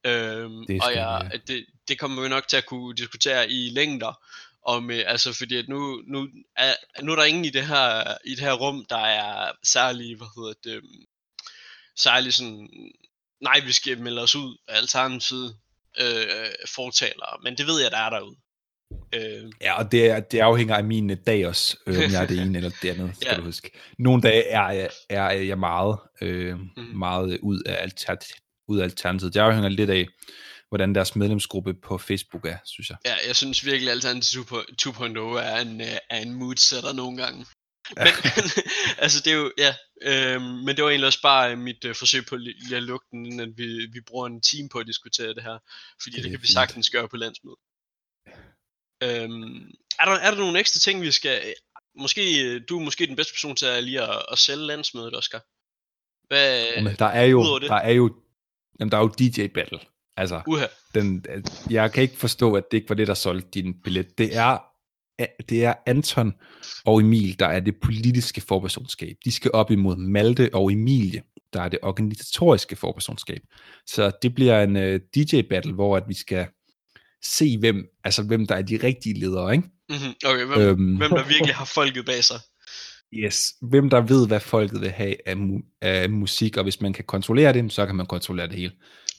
Øhm, Det og jeg, vi, det, det kommer vi nok til at kunne diskutere i længder. Om, øh, altså fordi at nu, nu, er, nu er der ingen i det her, i det her rum, der er særlig, hvad hedder det, øhm, særlig sådan, nej, vi skal melde os ud af alternativet øh, fortalere, men det ved jeg, der er derude. Øh, ja, og det, er, det afhænger af mine dage også, øh, om jeg er det ene eller det andet, skal Ja. du huske. Nogle dage er, jeg- er jeg meget, øh, Mhm. meget ud af, altert, ud af Alternativet. Det afhænger lidt af, hvordan deres medlemsgruppe på Facebook er, synes jeg. ja, jeg synes virkelig, at Alternativ 2.0 er en, øh, er en mood setter nogle gange. Men, altså det er jo, ja, øh, men det var egentlig også bare mit øh, forsøg på lige at lukke den, at vi, vi bruger en time på at diskutere det her, fordi det, det kan vi sagtens gøre på landsmødet. Øhm, er, der, er der nogle ekstra ting, vi skal... Måske, øh, du er måske den bedste person til at lige at, at sælge landsmødet, Oscar. Hvad... Men der er jo, der er jo, jamen, der er jo DJ Battle. Altså, Uha. den, jeg kan ikke forstå, at det ikke var det, der solgte din billet. Det er, det er Anton og Emil, der er det politiske forpersonskab. De skal op imod Malte og Emilie, der er det organisatoriske forpersonskab. Så det bliver en uh, DJ-battle, hvor at vi skal se, hvem, altså, hvem der er de rigtige ledere, ikke? Mm-hmm. Okay, hvem, Øhm. hvem der virkelig har folket bag sig. Yes, hvem der ved, hvad folket vil have af, mu- af musik, og hvis man kan kontrollere det, så kan man kontrollere det hele.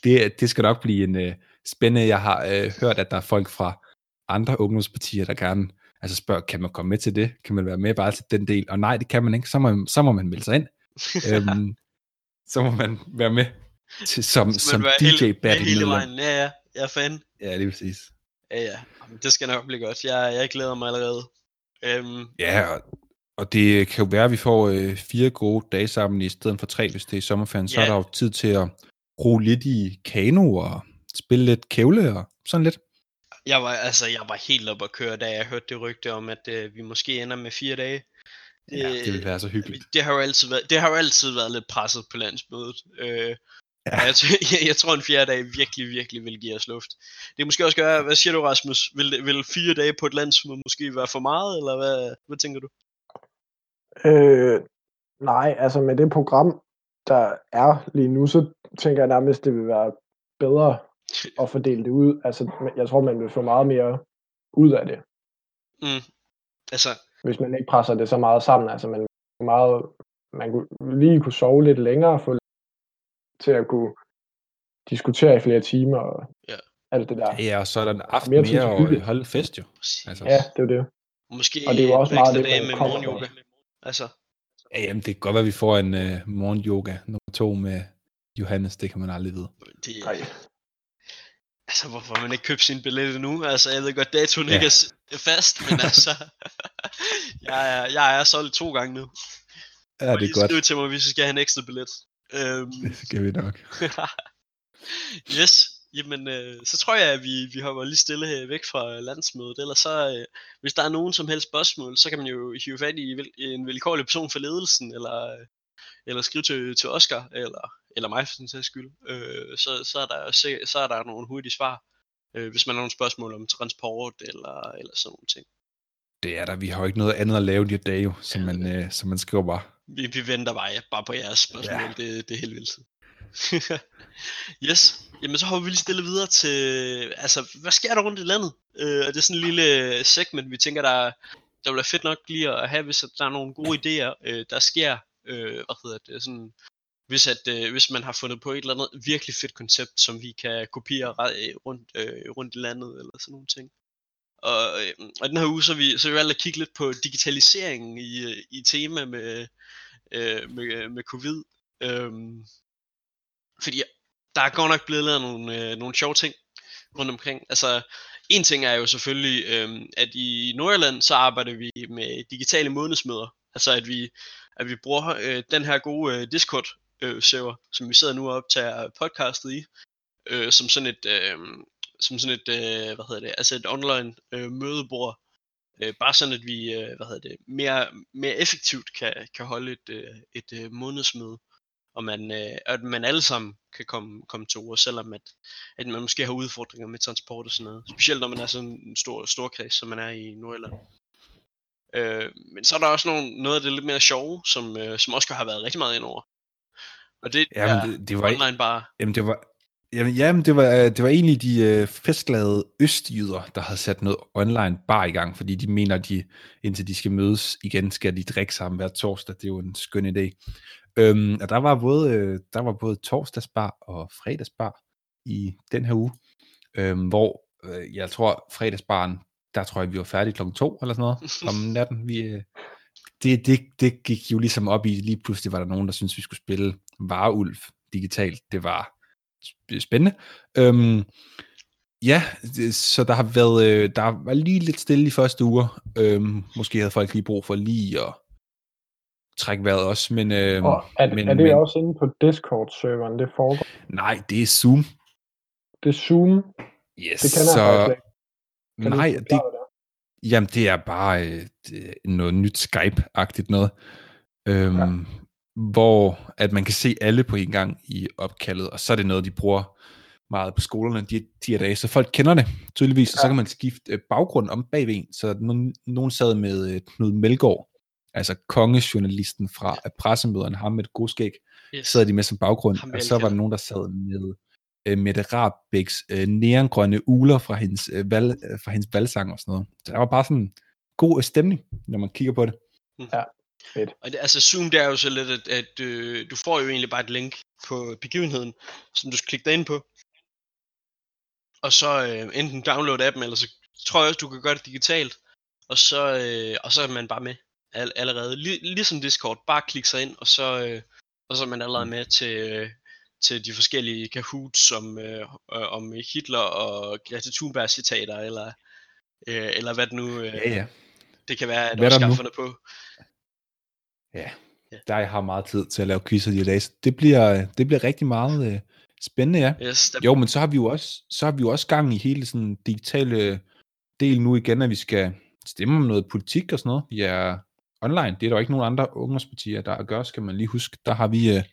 Det, det skal nok blive en uh, spændende. Jeg har uh, hørt, at der er folk fra andre ungdomspartier, der gerne altså spørger, kan man komme med til det? Kan man være med bare til den del? Og nej, det kan man ikke. Så må, så må man melde sig ind. øhm, så må man være med til, som, Så som DJ hele, battle hele vejen. Ja, ja, jeg er fan. Ja, er præcis. Ja, ja. Jamen, det skal nok blive godt. Jeg, jeg glæder mig allerede. Øhm, Ja, og, og det kan jo være, at vi får øh, fire gode dage sammen i stedet for tre, hvis det er sommerferien. Så Ja. er der jo tid til at ro lidt i kano og spille lidt kævle og sådan lidt. Jeg var, altså, jeg var helt op at køre, da jeg hørte det rygte om, at øh, vi måske ender med fire dage. Ja, det vil være så hyggeligt. det har jo altid været, det har jo altid været lidt presset på landsmødet. Øh, Ja. jeg, t- jeg, jeg, tror en fjerde dag virkelig, virkelig vil give os luft. Det er måske også gøre, hvad siger du Rasmus? Vil, det- vil fire dage på et landsmøde måske være for meget, eller hvad, hvad tænker du? Øh, nej, altså med det program, der er lige nu, så tænker jeg nærmest, det vil være bedre at fordele det ud. Altså, jeg tror, man vil få meget mere ud af det, Mm. Altså, hvis man ikke presser det så meget sammen. Altså, man, meget, man kunne lige kunne sove lidt længere, få til at kunne diskutere i flere timer og Ja. alt det der. Ja, og så er der en aften Mere mere, og holde fest jo. Altså, Ja, det er jo det. måske og det er jo også meget det, man med kommer morgenyoga. Altså, ja, jamen, det kan godt være, at vi får en uh, morgenyoga nummer to med Johannes. Det kan man aldrig vide. det, Nej. Altså, hvorfor man ikke købt sin billet nu? Altså, jeg ved godt, datoen Ja. ikke er fast, men altså, jeg, er, jeg er solgt to gange nu. Ja, det lige er godt. skriv til mig, hvis vi skal have en ekstra billet. Øhm, Det skal vi nok. yes, jamen øh, så tror jeg, at vi, vi hopper lige stille her væk fra landsmødet. Ellers så, øh, hvis der er nogen som helst spørgsmål, så kan man jo hive fat i en vilkårlig person for ledelsen, eller, øh, eller skrive til, til Oscar, eller, eller mig for den sags skyld. Øh, så, så, er der, så er der nogle hurtige svar, øh, hvis man har nogle spørgsmål om transport, eller, eller sådan nogle ting. Det er der. Vi har jo ikke noget andet at lave de her dage, jo, som man, uh, som man skriver bare. Vi, vi venter bare, ja, bare på jeres spørgsmål, Ja. ja. det, det er helt vildt. yes, jamen så hopper vi lige stille videre til, altså hvad sker der rundt i landet? Øh, og det er sådan en lille segment, vi tænker, der, der vil være fedt nok lige at have, hvis der er nogle gode idéer, øh, der sker, øh, hvad hedder det, sådan, hvis, at, øh, hvis man har fundet på et eller andet virkelig fedt koncept, som vi kan kopiere øh, rundt, øh, rundt i landet, eller sådan nogle ting. Og, øh, og den her uge, så har vi, så vi valgt at kigge lidt på digitaliseringen i, øh, i tema med, øh, med, øh, med covid. Øh, fordi der er godt nok blevet lavet nogle, øh, nogle sjove ting rundt omkring. Altså, en ting er jo selvfølgelig, øh, at i Nordjylland, så arbejder vi med digitale månedsmøder. Altså, at vi, at vi bruger øh, den her gode øh, øh, server, som vi sidder nu og optager podcastet i, øh, som sådan et, øh, som sådan et, øh, hvad hedder det, altså et online øh, mødebord, øh, bare sådan at vi, øh, hvad hedder det, mere, mere effektivt kan, kan holde et, øh, et øh, månedsmøde, og man, øh, at man alle sammen kan komme, komme til ord, selvom at, at man måske har udfordringer med transport og sådan noget, specielt når man er sådan en stor, stor kreds, som man er i Nordjylland. Øh, men så er der også nogle, noget af det lidt mere sjove, som, øh, som også har været rigtig meget ind over. Og det Jamen, er det, det var, online bare. Jamen, det var, jamen, jamen, det var, øh, det var egentlig de øh, festglade østjyder, der havde sat noget online bar i gang, fordi de mener, at de, indtil de skal mødes igen, skal de drikke sammen hver torsdag. Det er jo en skøn idé. Øhm, og der var, både, øh, der var både torsdagsbar og fredagsbar i den her uge, øhm, hvor øh, jeg tror, fredagsbaren, der tror jeg, vi var færdige klokken to eller sådan noget om natten. Vi, øh, det, det, det gik jo ligesom op i, lige pludselig var der nogen, der syntes, vi skulle spille Vareulv digitalt. Det var sp- spændende. Øhm, ja, det, så der har været, øh, der var lige lidt stille i første uger. Øhm, måske havde folk lige brug for lige at trække vejret også, men... Øh, Og er, men, er det men, også inde på Discord-serveren, det foregår? Nej, det er Zoom. Det er Zoom, Yes, det kender så, jeg. Kan Nej, det? Jamen det er bare øh, noget nyt Skype-agtigt noget. Øhm, ja. Hvor at man kan se alle på en gang i opkaldet, og så er det noget, de bruger meget på skolerne de, de her dage, så folk kender det tydeligvis, ja. og så kan man skifte øh, baggrund om bagved, så nogen, nogen sad med øh, Knud Melgaard, altså kongejournalisten fra pressemøderne, ham med et god skæg, Yes. sad de med som baggrund, Ham og så var der nogen, der sad med øh, Mette Rabæks øh, neongrønne uler fra hendes, øh, valg, øh, fra hendes valgsang og sådan noget. Så der var bare sådan en god øh, stemning, når man kigger på det. Fedt. Og det, altså Zoom, det er jo så lidt, at, at øh, du får jo egentlig bare et link på begivenheden, som du skal klikke dig ind på. Og så øh, enten downloade appen, eller så tror jeg også, du kan gøre det digitalt. Og så, øh, og så er man bare med all, allerede. Lig, ligesom Discord, bare klik sig ind, og så, øh, og så er man allerede med til, øh, til de forskellige Kahoots som, øh, øh, om Hitler og Greta Thunberg citater, eller, øh, eller hvad det nu øh, ja. det kan være, at er fundet på. Ja, Ja. der har meget tid til at lave quizzer de her dage, det bliver, det bliver rigtig meget øh, spændende, ja. Yes, der, Jo, men så har vi jo også, så har vi jo også gang i hele sådan digitale del nu igen, at vi skal stemme om noget politik og sådan noget. Vi er online. Det er der jo ikke nogen andre ungdomspartier, der gør, skal man lige huske. Der har vi, øh,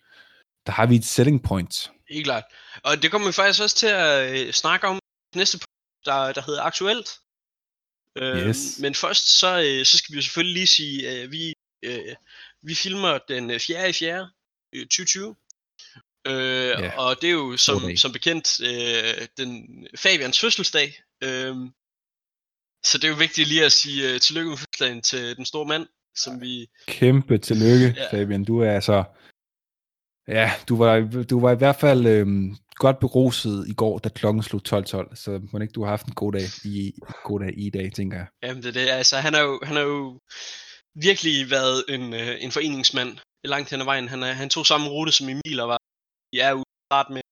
der har vi et selling point. Helt klart. Og det kommer vi faktisk også til at øh, snakke om næste punkt, der, der hedder aktuelt. Øh, Yes. Men først så, øh, så skal vi jo selvfølgelig lige sige, at øh, vi, øh, vi filmer den øh, 4. i 4. øh, 2020. Øh, Ja. Og det er jo som, dag. som bekendt øh, den Fabians fødselsdag. Øh, så det er jo vigtigt lige at sige øh, tillykke med fødselsdagen til den store mand, som vi... Kæmpe tillykke, ja. Fabian. Du er altså... Ja, du var, du var i hvert fald øhm, godt beruset i går, da klokken slog 12.12, så må ikke du har haft en god dag i, god dag i dag, tænker jeg. Jamen det er det, altså han har jo, han har jo virkelig været en, øh, en foreningsmand langt hen ad vejen. Han, er, han tog samme rute som Emil og var i er at starte med.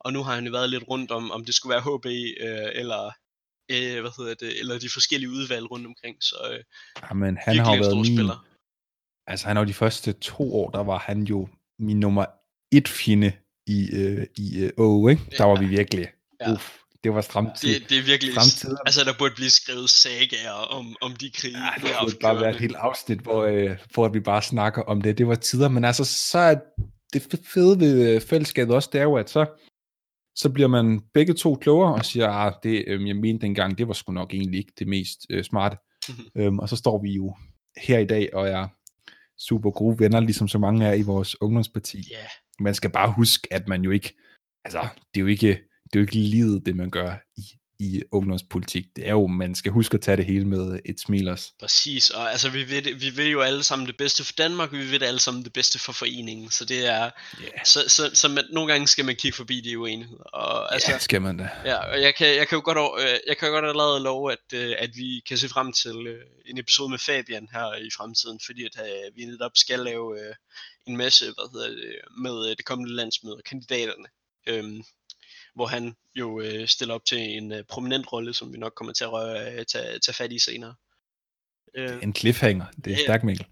Og nu har han jo været lidt rundt om, om det skulle være HB øh, eller, øh, hvad hedder det, eller de forskellige udvalg rundt omkring. Så øh, Jamen, han har været min, spiller. Altså han jo de første to år, der var han jo min nummer et fjende i, øh, i øh, OU, ikke? Der var vi virkelig, Ja. uff, det var stramt. Det, det er virkelig, Fremtiden. altså der burde blive skrevet sagaer om, om de krige. Ja, det burde bare være et helt afsnit, hvor, øh, hvor vi bare snakker om det. Det var tider, men altså, så er det fede ved øh, fællesskabet også, det er jo, at så, så bliver man begge to klogere og siger, ah, det, øh, jeg mente dengang, det var sgu nok egentlig ikke det mest øh, smarte. Mhm. øhm, og så står vi jo her i dag og er super gode venner, ligesom så mange er i vores ungdomsparti. Ja, Man skal bare huske, at man jo ikke, altså, det er jo ikke, det er jo ikke livet, det man gør i, i ungdomspolitik. Det er jo, man skal huske at tage det hele med et smil også. Præcis, og altså vi det- vi vil jo alle sammen det bedste for Danmark, vi vil alle sammen det bedste for foreningen, så det er, Yeah. så, så, så man, nogle gange skal man kigge forbi de uenigheder, og altså, Ja, skal man da. ja, og jeg kan, jeg kan jo godt, øh, jeg kan jo godt allerede love, at, øh, at vi kan se frem til øh, en episode med Fabian her i fremtiden, fordi at øh, vi netop skal lave en masse, hvad hedder det, med det kommende landsmøde og kandidaterne, øhm, hvor han jo øh, stiller op til en øh, prominent rolle, som vi nok kommer til at røre, øh, tage, tage fat i senere. Øh, En cliffhanger, det er Ja. stærkt, Mikkel.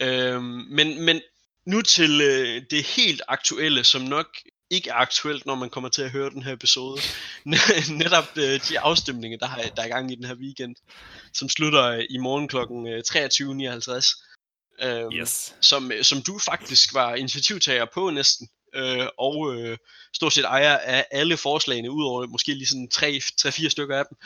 Øhm, men, men nu til øh, det helt aktuelle, som nok ikke er aktuelt, når man kommer til at høre den her episode. Netop øh, de afstemninger, der, har, der er i gang i den her weekend, som slutter øh, i morgen kl. 23.59. Øhm, Yes. som, øh, som du faktisk var initiativtager på næsten, øh, og øh, stort set ejer af alle forslagene, udover måske lige sådan 3-4 stykker af dem.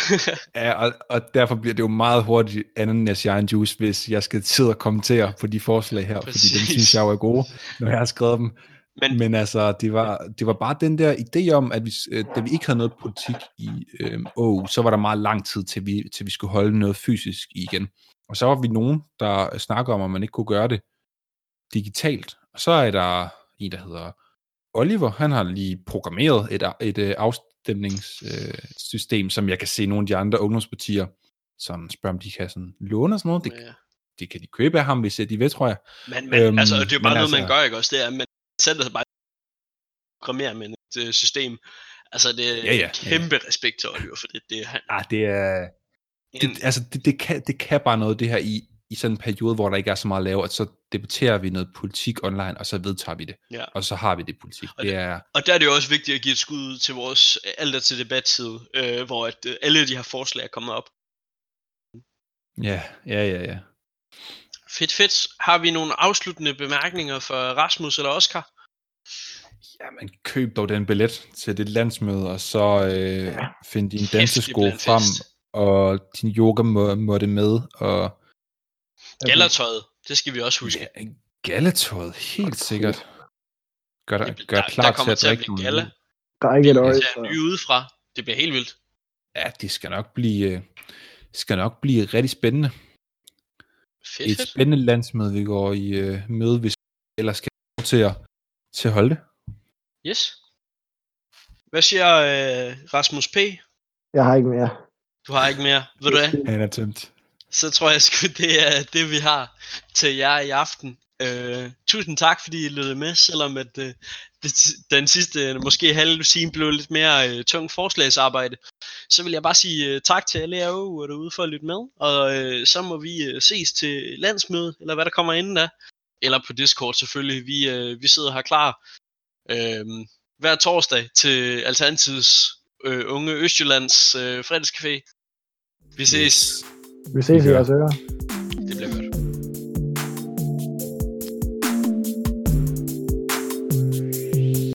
Ja, og, og derfor bliver det jo meget hurtigt ananas egen juice, hvis jeg skal sidde og kommentere på de forslag her, Præcis. fordi dem synes jeg jo er gode, når jeg har skrevet dem. Men, Men altså, det var, det var bare den der idé om, at vi, øh, da vi ikke havde noget politik i øh, OU, så var der meget lang tid, til vi, til vi skulle holde noget fysisk igen. Og så var vi nogen, der snakker om, at man ikke kunne gøre det digitalt. Og så er der en, der hedder Oliver, han har lige programmeret et, et, et afstemningssystem, som jeg kan se nogle af de andre ungdomspartier, som spørger, om de kan sådan låne og sådan noget. Det, ja. det kan de købe af ham, hvis de vil, tror jeg. Men, men øhm, altså, det er jo bare noget, man altså- gør, ikke også? Det er, man sætter sig bare programmerer med et øh, system. Altså, det er Ja, ja, kæmpe respekt til Oliver, for det, det er han. Ah, det er... Det, altså det, det, kan, det kan bare noget det her i, i sådan en periode, hvor der ikke er så meget at lave, at så debatterer vi noget politik online, og så vedtager vi det. Ja. Og så har vi det politik. Og det er, Og der er det jo også vigtigt at give et skud til vores alt er til debatside, øh, hvor at, øh, alle de her forslag er kommet op. ja, ja, ja, ja. Fedt, fedt. Har vi nogle afsluttende bemærkninger for Rasmus eller Oscar? Jamen, køb dog den billet til dit landsmøde, og så øh, Ja. find din dansesko frem, og din yoga må, måtte med, og Gallertøjet, det skal vi også huske. ja, galletøjet, helt Absolut. sikkert. Gør Det- gør der, klar der kommer til til at at drikke blive galla. Der er ikke et Det øje. nye udefra. Det bliver helt vildt. Ja, det skal nok blive, øh, skal nok blive rigtig spændende. Fedt, Et fedt. spændende landsmøde, vi går i øh, møde, hvis vi ellers skal til at, til at holde det. Yes. Hvad siger øh, Rasmus P? Jeg har ikke mere. Du har ikke mere. Ved du hvad? Han er tømt. Så tror jeg sgu, det er det, vi har til jer i aften. Øh, tusind tak, fordi I lyttede med, selvom at, øh, det, den sidste, måske halve time, blev lidt mere øh, tung forslagsarbejde. Så vil jeg bare sige øh, tak til alle jer jo derude for at lytte med, og øh, så må vi øh, ses til landsmøde, eller hvad der kommer inden da. Eller på Discord selvfølgelig. Vi, øh, vi sidder her klar øh, hver torsdag til Alternativets øh, unge Østjyllands øh, fredagscafé. Vi ses. Yes. We say the.